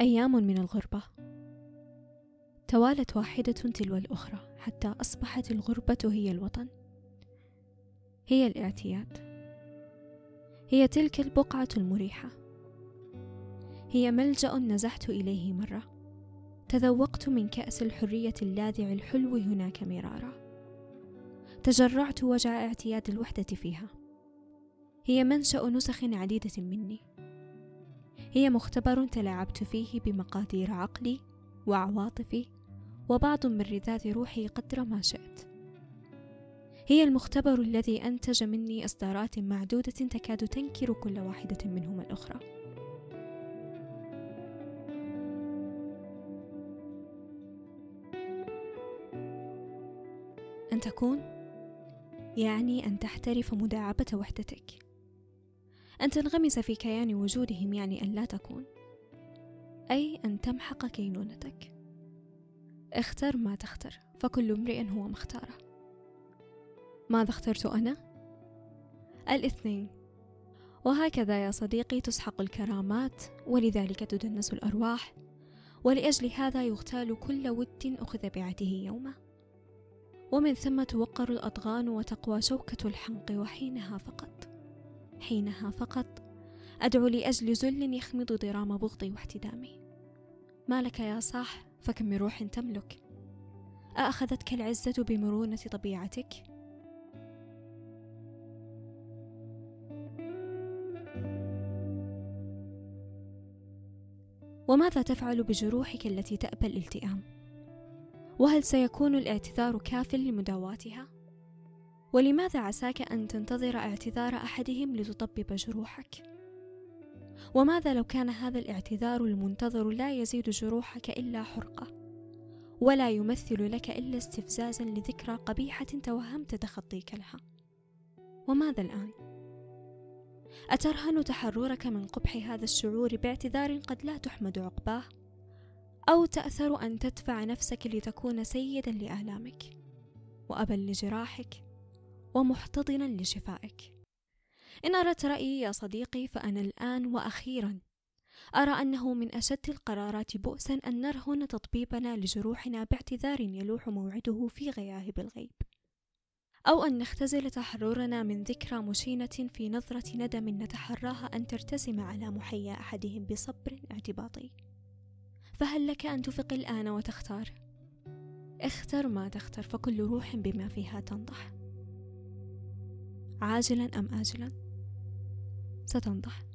أيام من الغربة. توالت واحدة تلو الأخرى حتى أصبحت الغربة هي الوطن. هي الاعتياد. هي تلك البقعة المريحة. هي ملجأ نزحت إليه مرة. تذوقت من كأس الحرية اللاذع الحلو هناك مرارا. تجرعت وجع اعتياد الوحدة فيها. هي منشأ نسخ عديدة مني. هي مختبر تلاعبت فيه بمقادير عقلي وعواطفي وبعض من رذاذ روحي قدر ما شئت. هي المختبر الذي أنتج مني إصدارات معدودة تكاد تنكر كل واحدة منهما الأخرى. أن تكون؟ يعني أن تحترف مداعبة وحدتك. أن تنغمس في كيان وجودهم يعني أن لا تكون. أي أن تمحق كينونتك. اختر ما تختر فكل امرئ هو مختارة. ماذا اخترت أنا؟ الاثنين. وهكذا يا صديقي تسحق الكرامات ولذلك تدنس الأرواح ولأجل هذا يغتال كل ود أخذ بعته يوما. ومن ثم توقر الأضغان وتقوى شوكة الحنق وحينها فقط. حينها فقط أدعو لأجل ذل يخمض ضرام بغضي واحتدامي ما لك يا صاح فكم من روح تملك أأخذتك العزة بمرونة طبيعتك؟ وماذا تفعل بجروحك التي تأبى الالتئام؟ وهل سيكون الاعتذار كاف لمداواتها؟ ولماذا عساك أن تنتظر اعتذار أحدهم لتطبب جروحك؟ وماذا لو كان هذا الاعتذار المنتظر لا يزيد جروحك إلا حرقة ولا يمثل لك إلا استفزازا لذكرى قبيحة توهمت تخطيك لها وماذا الآن؟ أترهن تحررك من قبح هذا الشعور باعتذار قد لا تحمد عقباه؟ أو تأثر أن تدفع نفسك لتكون سيدا لآلامك وأبا لجراحك ومحتضنا لشفائك. إن أردت رأيي يا صديقي فأنا الآن وأخيرا. أرى أنه من أشد القرارات بؤسا أن نرهن تطبيبنا لجروحنا باعتذار يلوح موعده في غياهب الغيب. أو أن نختزل تحررنا من ذكرى مشينة في نظرة ندم نتحراها أن ترتسم على محيا أحدهم بصبر اعتباطي. فهل لك أن تفق الآن وتختار؟ اختر ما تختر فكل روح بما فيها تنضح. عاجلا أم آجلا؟ ستنضح.